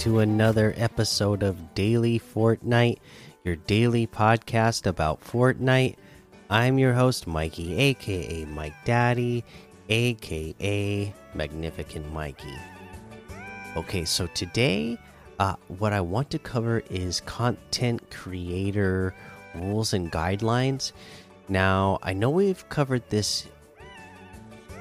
to another episode of Daily Fortnite, your daily podcast about Fortnite. I'm your host, Mikey, aka Mike Daddy, aka Magnificent Mikey. Okay, so today, uh, what I want to cover is content creator rules and guidelines. Now, I know we've covered this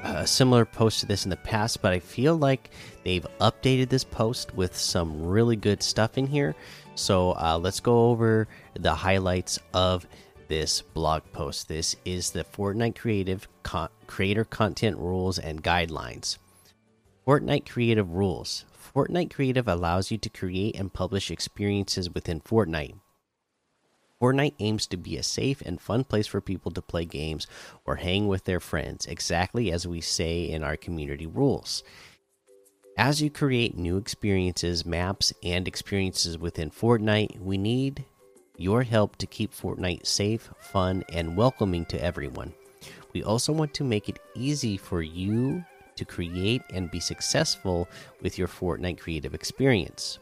a similar post to this in the past, but I feel like they've updated this post with some really good stuff in here. So uh, let's go over the highlights of this blog post. This is the Fortnite Creative Con Creator Content Rules and Guidelines. Fortnite Creative Rules. Fortnite Creative allows you to create and publish experiences within Fortnite. Fortnite aims to be a safe and fun place for people to play games or hang with their friends, exactly as we say in our community rules. As you create new experiences, maps, and experiences within Fortnite, we need your help to keep Fortnite safe, fun, and welcoming to everyone. We also want to make it easy for you to create and be successful with your Fortnite creative experience.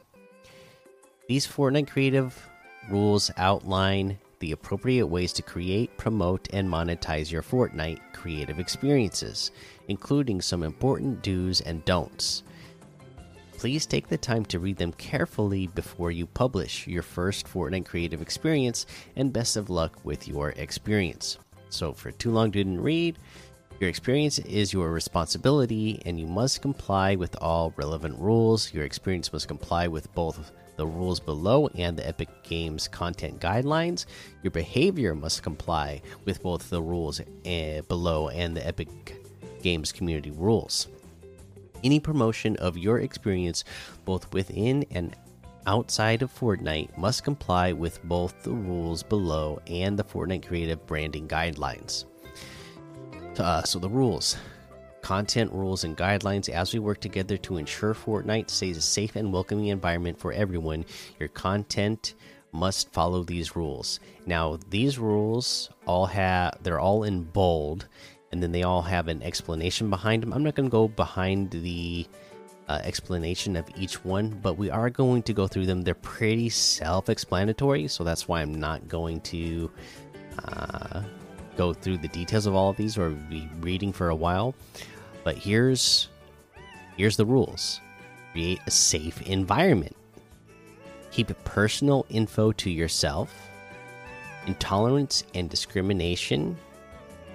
These Fortnite creative rules outline the appropriate ways to create, promote, and monetize your Fortnite creative experiences, including some important do's and don'ts. Please take the time to read them carefully before you publish your first Fortnite creative experience, and best of luck with your experience. So, for too long didn't read, your experience is your responsibility, and you must comply with all relevant rules. Your experience must comply with both the rules below and the Epic Games content guidelines. Your behavior must comply with both the rules eh, below and the Epic Games community rules. Any promotion of your experience, both within and outside of Fortnite, must comply with both the rules below and the Fortnite Creative Branding Guidelines. Uh, so, the rules content rules and guidelines as we work together to ensure Fortnite stays a safe and welcoming environment for everyone. Your content must follow these rules. Now, these rules all have they're all in bold and then they all have an explanation behind them. I'm not going to go behind the uh, explanation of each one, but we are going to go through them. They're pretty self explanatory, so that's why I'm not going to uh, go through the details of all of these or be reading for a while. But here's here's the rules. Create a safe environment. Keep personal info to yourself. Intolerance and discrimination.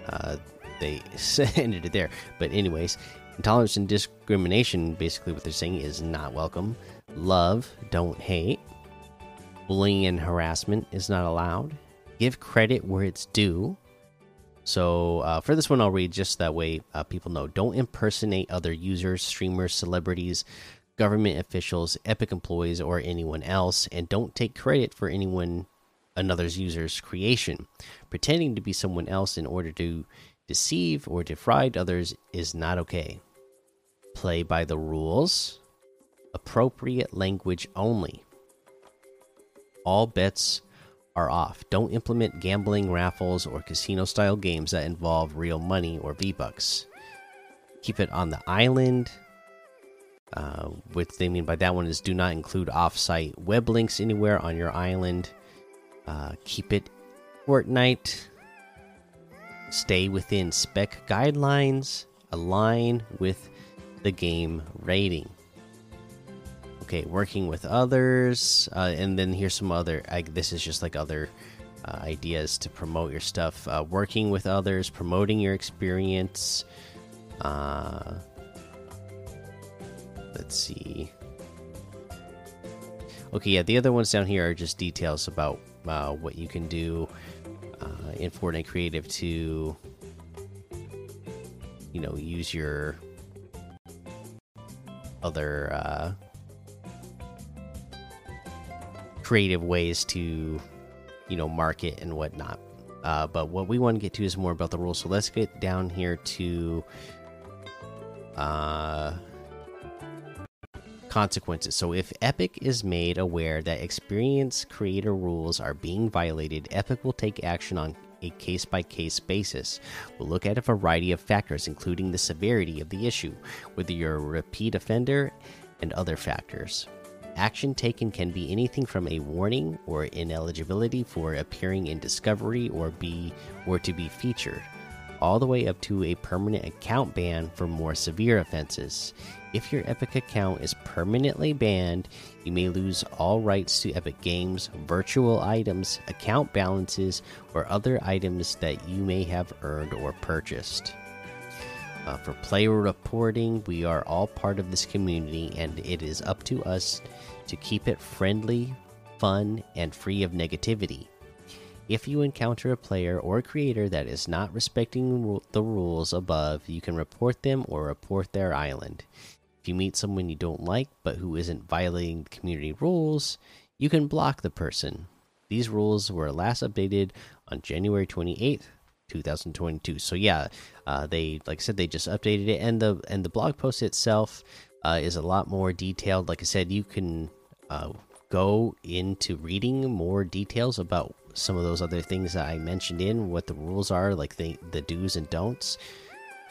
Uh, they ended it there. But anyways, intolerance and discrimination, basically what they're saying is not welcome. Love, don't hate. Bullying and harassment is not allowed. Give credit where it's due. So uh, for this one, I'll read just that way uh, people know. Don't impersonate other users, streamers, celebrities, government officials, Epic employees, or anyone else, and don't take credit for anyone another's user's creation. Pretending to be someone else in order to deceive or defraud others is not okay. Play by the rules. Appropriate language only. All bets are off. Don't implement gambling, raffles, or casino style games that involve real money or V Bucks. Keep it on the island. Uh, what they mean by that one is do not include off site web links anywhere on your island. Uh, keep it Fortnite. Stay within spec guidelines. Align with the game rating okay working with others uh, and then here's some other I, this is just like other uh, ideas to promote your stuff uh, working with others promoting your experience uh, let's see. Okay yeah the other ones down here are just details about uh, what you can do uh, in Fortnite Creative to you know use your other creative ways to you know market and whatnot uh, but what we want to get to is more about the rules so let's get down here to uh, consequences so if epic is made aware that experience creator rules are being violated epic will take action on a case by case basis. We'll look at a variety of factors, including the severity of the issue, whether you're a repeat offender and other factors. Action taken can be anything from a warning or ineligibility for appearing in Discovery or be or to be featured, all the way up to a permanent account ban for more severe offenses. If your Epic account is permanently banned, you may lose all rights to Epic Games, virtual items, account balances, or other items that you may have earned or purchased. Uh, for player reporting, we are all part of this community, and it is up to us to keep it friendly, fun, and free of negativity. If you encounter a player or creator that is not respecting the rules above, you can report them or report their island. If you meet someone you don't like but who isn't violating community rules, you can block the person. These rules were last updated on January 28th, 2022. So yeah, uh, they like I said they just updated it, and the and the blog post itself uh, is a lot more detailed. Like I said, you can uh, go into reading more details about some of those other things that I mentioned in what the rules are, like the the do's and don'ts.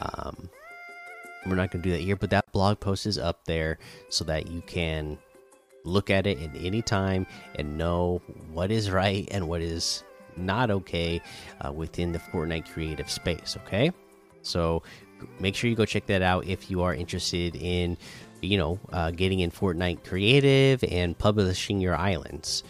Um, we're not going to do that here, but that blog post is up there so that you can look at it at any time and know what is right and what is not okay uh, within the Fortnite creative space. Okay, so make sure you go check that out if you are interested in, you know, uh, getting in Fortnite creative and publishing your islands.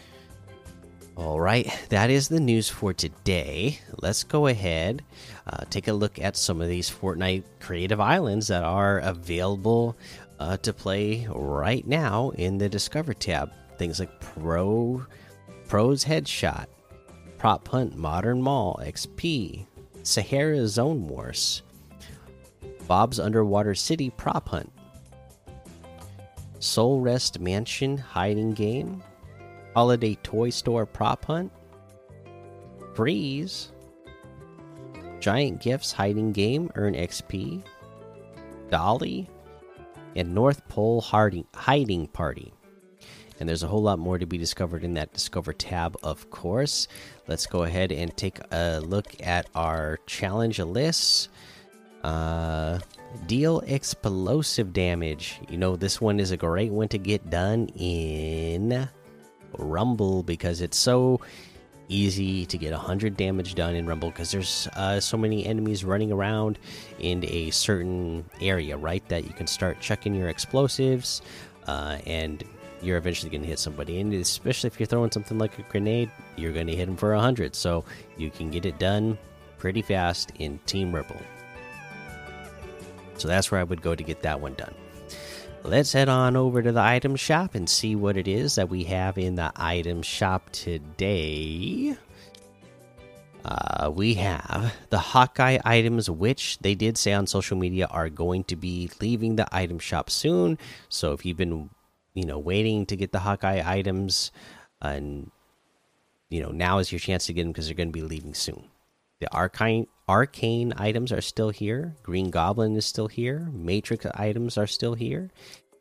All right, that is the news for today. Let's go ahead, uh, take a look at some of these Fortnite creative islands that are available uh, to play right now in the Discover tab. Things like Pro, Pro's Headshot, Prop Hunt Modern Mall XP, Sahara Zone Wars, Bob's Underwater City Prop Hunt, Soul Rest Mansion Hiding Game, Holiday Toy Store Prop Hunt, Freeze, Giant Gifts Hiding Game Earn XP, Dolly, and North Pole Hiding, Hiding Party. And there's a whole lot more to be discovered in that Discover tab, of course. Let's go ahead and take a look at our challenge lists. Uh, deal explosive damage. You know, this one is a great one to get done in Rumble because it's so easy to get 100 damage done in Rumble because there's uh, so many enemies running around in a certain area, right? That you can start chucking your explosives uh, and you're eventually going to hit somebody. And especially if you're throwing something like a grenade, you're going to hit them for 100. So you can get it done pretty fast in Team Rumble. So that's where I would go to get that one done. Let's head on over to the item shop and see what it is that we have in the item shop today. Uh, we have the Hawkeye items, which they did say on social media are going to be leaving the item shop soon. So if you've been you know waiting to get the Hawkeye items, and you know now is your chance to get them because they're going to be leaving soon. The arcane arcane items are still here. Green Goblin is still here. Matrix items are still here,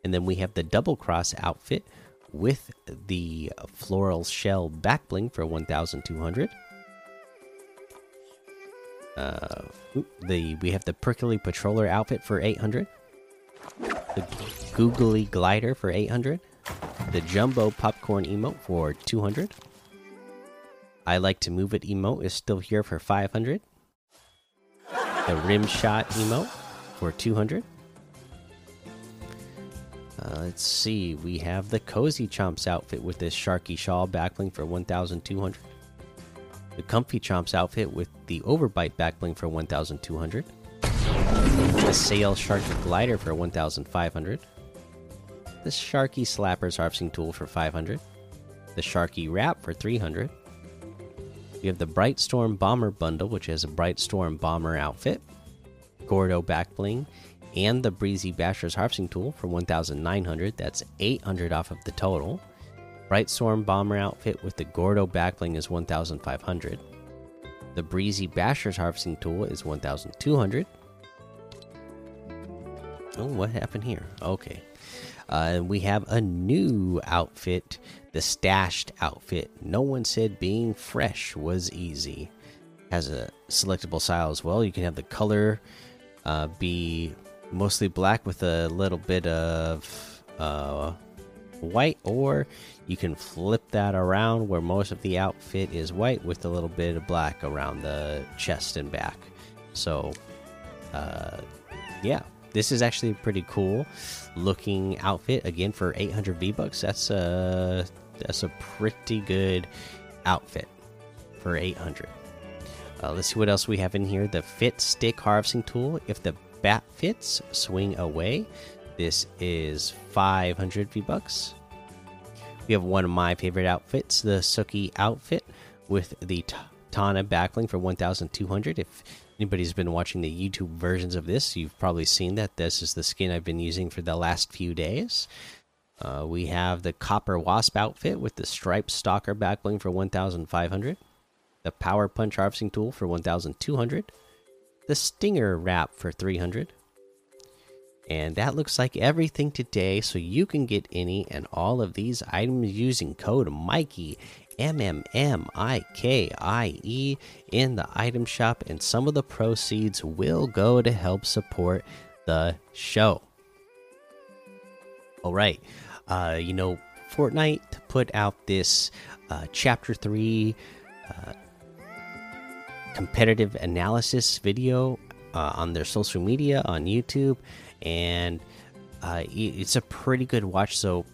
and then we have the double cross outfit with the floral shell back bling for 1,200. Uh, the we have the prickly patroller outfit for 800 the googly glider for 800 the jumbo popcorn emote for 200 i like to move it emote is still here for 500 the rim shot emote for 200 uh, let's see. We have the cozy chomps outfit with this sharky shawl backbling for 1200 the comfy chomps outfit with the overbite backbling for 1200 the Sail Shark Glider for 1,500. The Sharky Slappers Harvesting Tool for 500. The Sharky Wrap for 300. We have the Bright Storm Bomber Bundle, which has a Bright Storm Bomber outfit, Gordo Back Bling, and the Breezy Basher's Harvesting Tool for 1,900. That's 800 off of the total. Bright Storm Bomber outfit with the Gordo Back Bling is 1,500. The Breezy Basher's Harvesting Tool is 1,200. Oh, what happened here? Okay. Uh, we have a new outfit, the Stash'd outfit. No one said being fresh was easy. Has a selectable style as well. You can have the color uh, be mostly black with a little bit of uh, white, or you can flip that around where most of the outfit is white with a little bit of black around the chest and back. So, uh, yeah, this is actually a pretty cool looking outfit. Again, for 800 V bucks, that's a that's a pretty good outfit for 800. Uh, let's see what else we have in here. The Fit Stick Harvesting Tool. If the bat fits, swing away. This is 500 V bucks. We have one of my favorite outfits, the Tsuki outfit with the Tana backling for 1,200. If anybody's been watching the YouTube versions of this, you've probably seen that this is the skin I've been using for the last few days. Uh, we have the Copper Wasp outfit with the Striped Stalker backbling for 1,500. The Power Punch harvesting tool for 1,200. The Stinger wrap for 300. And that looks like everything today. So you can get any and all of these items using code Mikey M M M I K I E in the item shop, and some of the proceeds will go to help support the show. All right, uh, you know, Fortnite put out this uh, Chapter 3 uh, competitive analysis video uh, on their social media on YouTube, and uh, it's a pretty good watch. So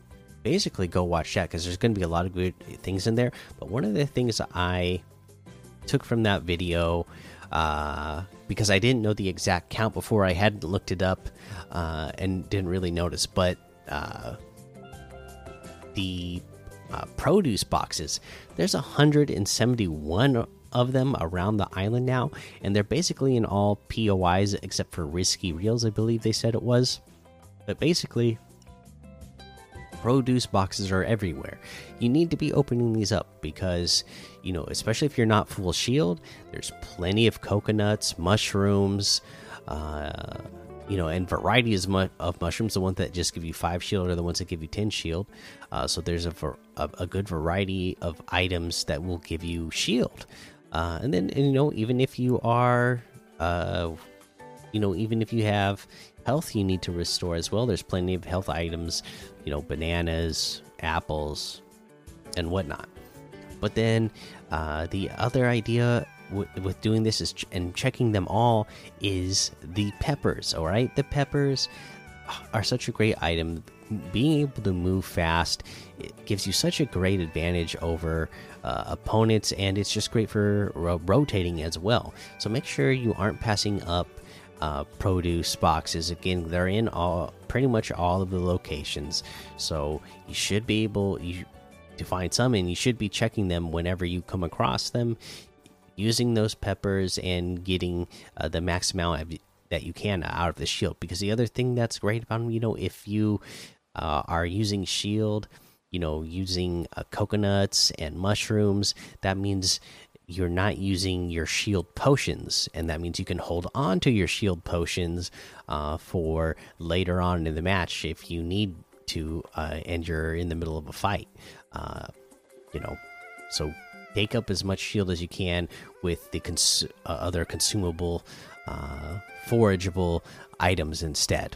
basically, go watch that because there's going to be a lot of good things in there. But one of the things I took from that video. Uh, because I didn't know the exact count before, I hadn't looked it up uh, and didn't really notice. But uh, the uh, produce boxes, there's 171 of them around the island now, and they're basically in all POIs except for Risky Reels, I believe they said it was. But basically, produce boxes are everywhere. You need to be opening these up because, you know, especially if you're not full shield, there's plenty of coconuts, mushrooms, uh, you know, and varieties of mushrooms. The ones that just give you five shield are the ones that give you ten shield. Uh, so there's a, a, a good variety of items that will give you shield. Uh, and then, you know, even if you are, uh, you know, even if you have health you need to restore as well, there's plenty of health items, you know, bananas, apples, and whatnot. But then uh, the other idea with doing this is ch and checking them all is the peppers. All right, the peppers are such a great item being able to move fast it gives you such a great advantage over uh, opponents and it's just great for ro rotating as well so make sure you aren't passing up uh, produce boxes. Again they're in all pretty much all of the locations. So you should be able you, to find some and you should be checking them whenever you come across them using those peppers and getting uh, the max amount of, that you can out of the shield. Because the other thing that's great about them you know if you uh, are using shield you know using uh, coconuts and mushrooms that means you're not using your shield potions and that means you can hold on to your shield potions uh, for later on in the match if you need to uh, and you're in the middle of a fight. Uh, you know so take up as much shield as you can with the cons uh, other consumable uh, forageable items instead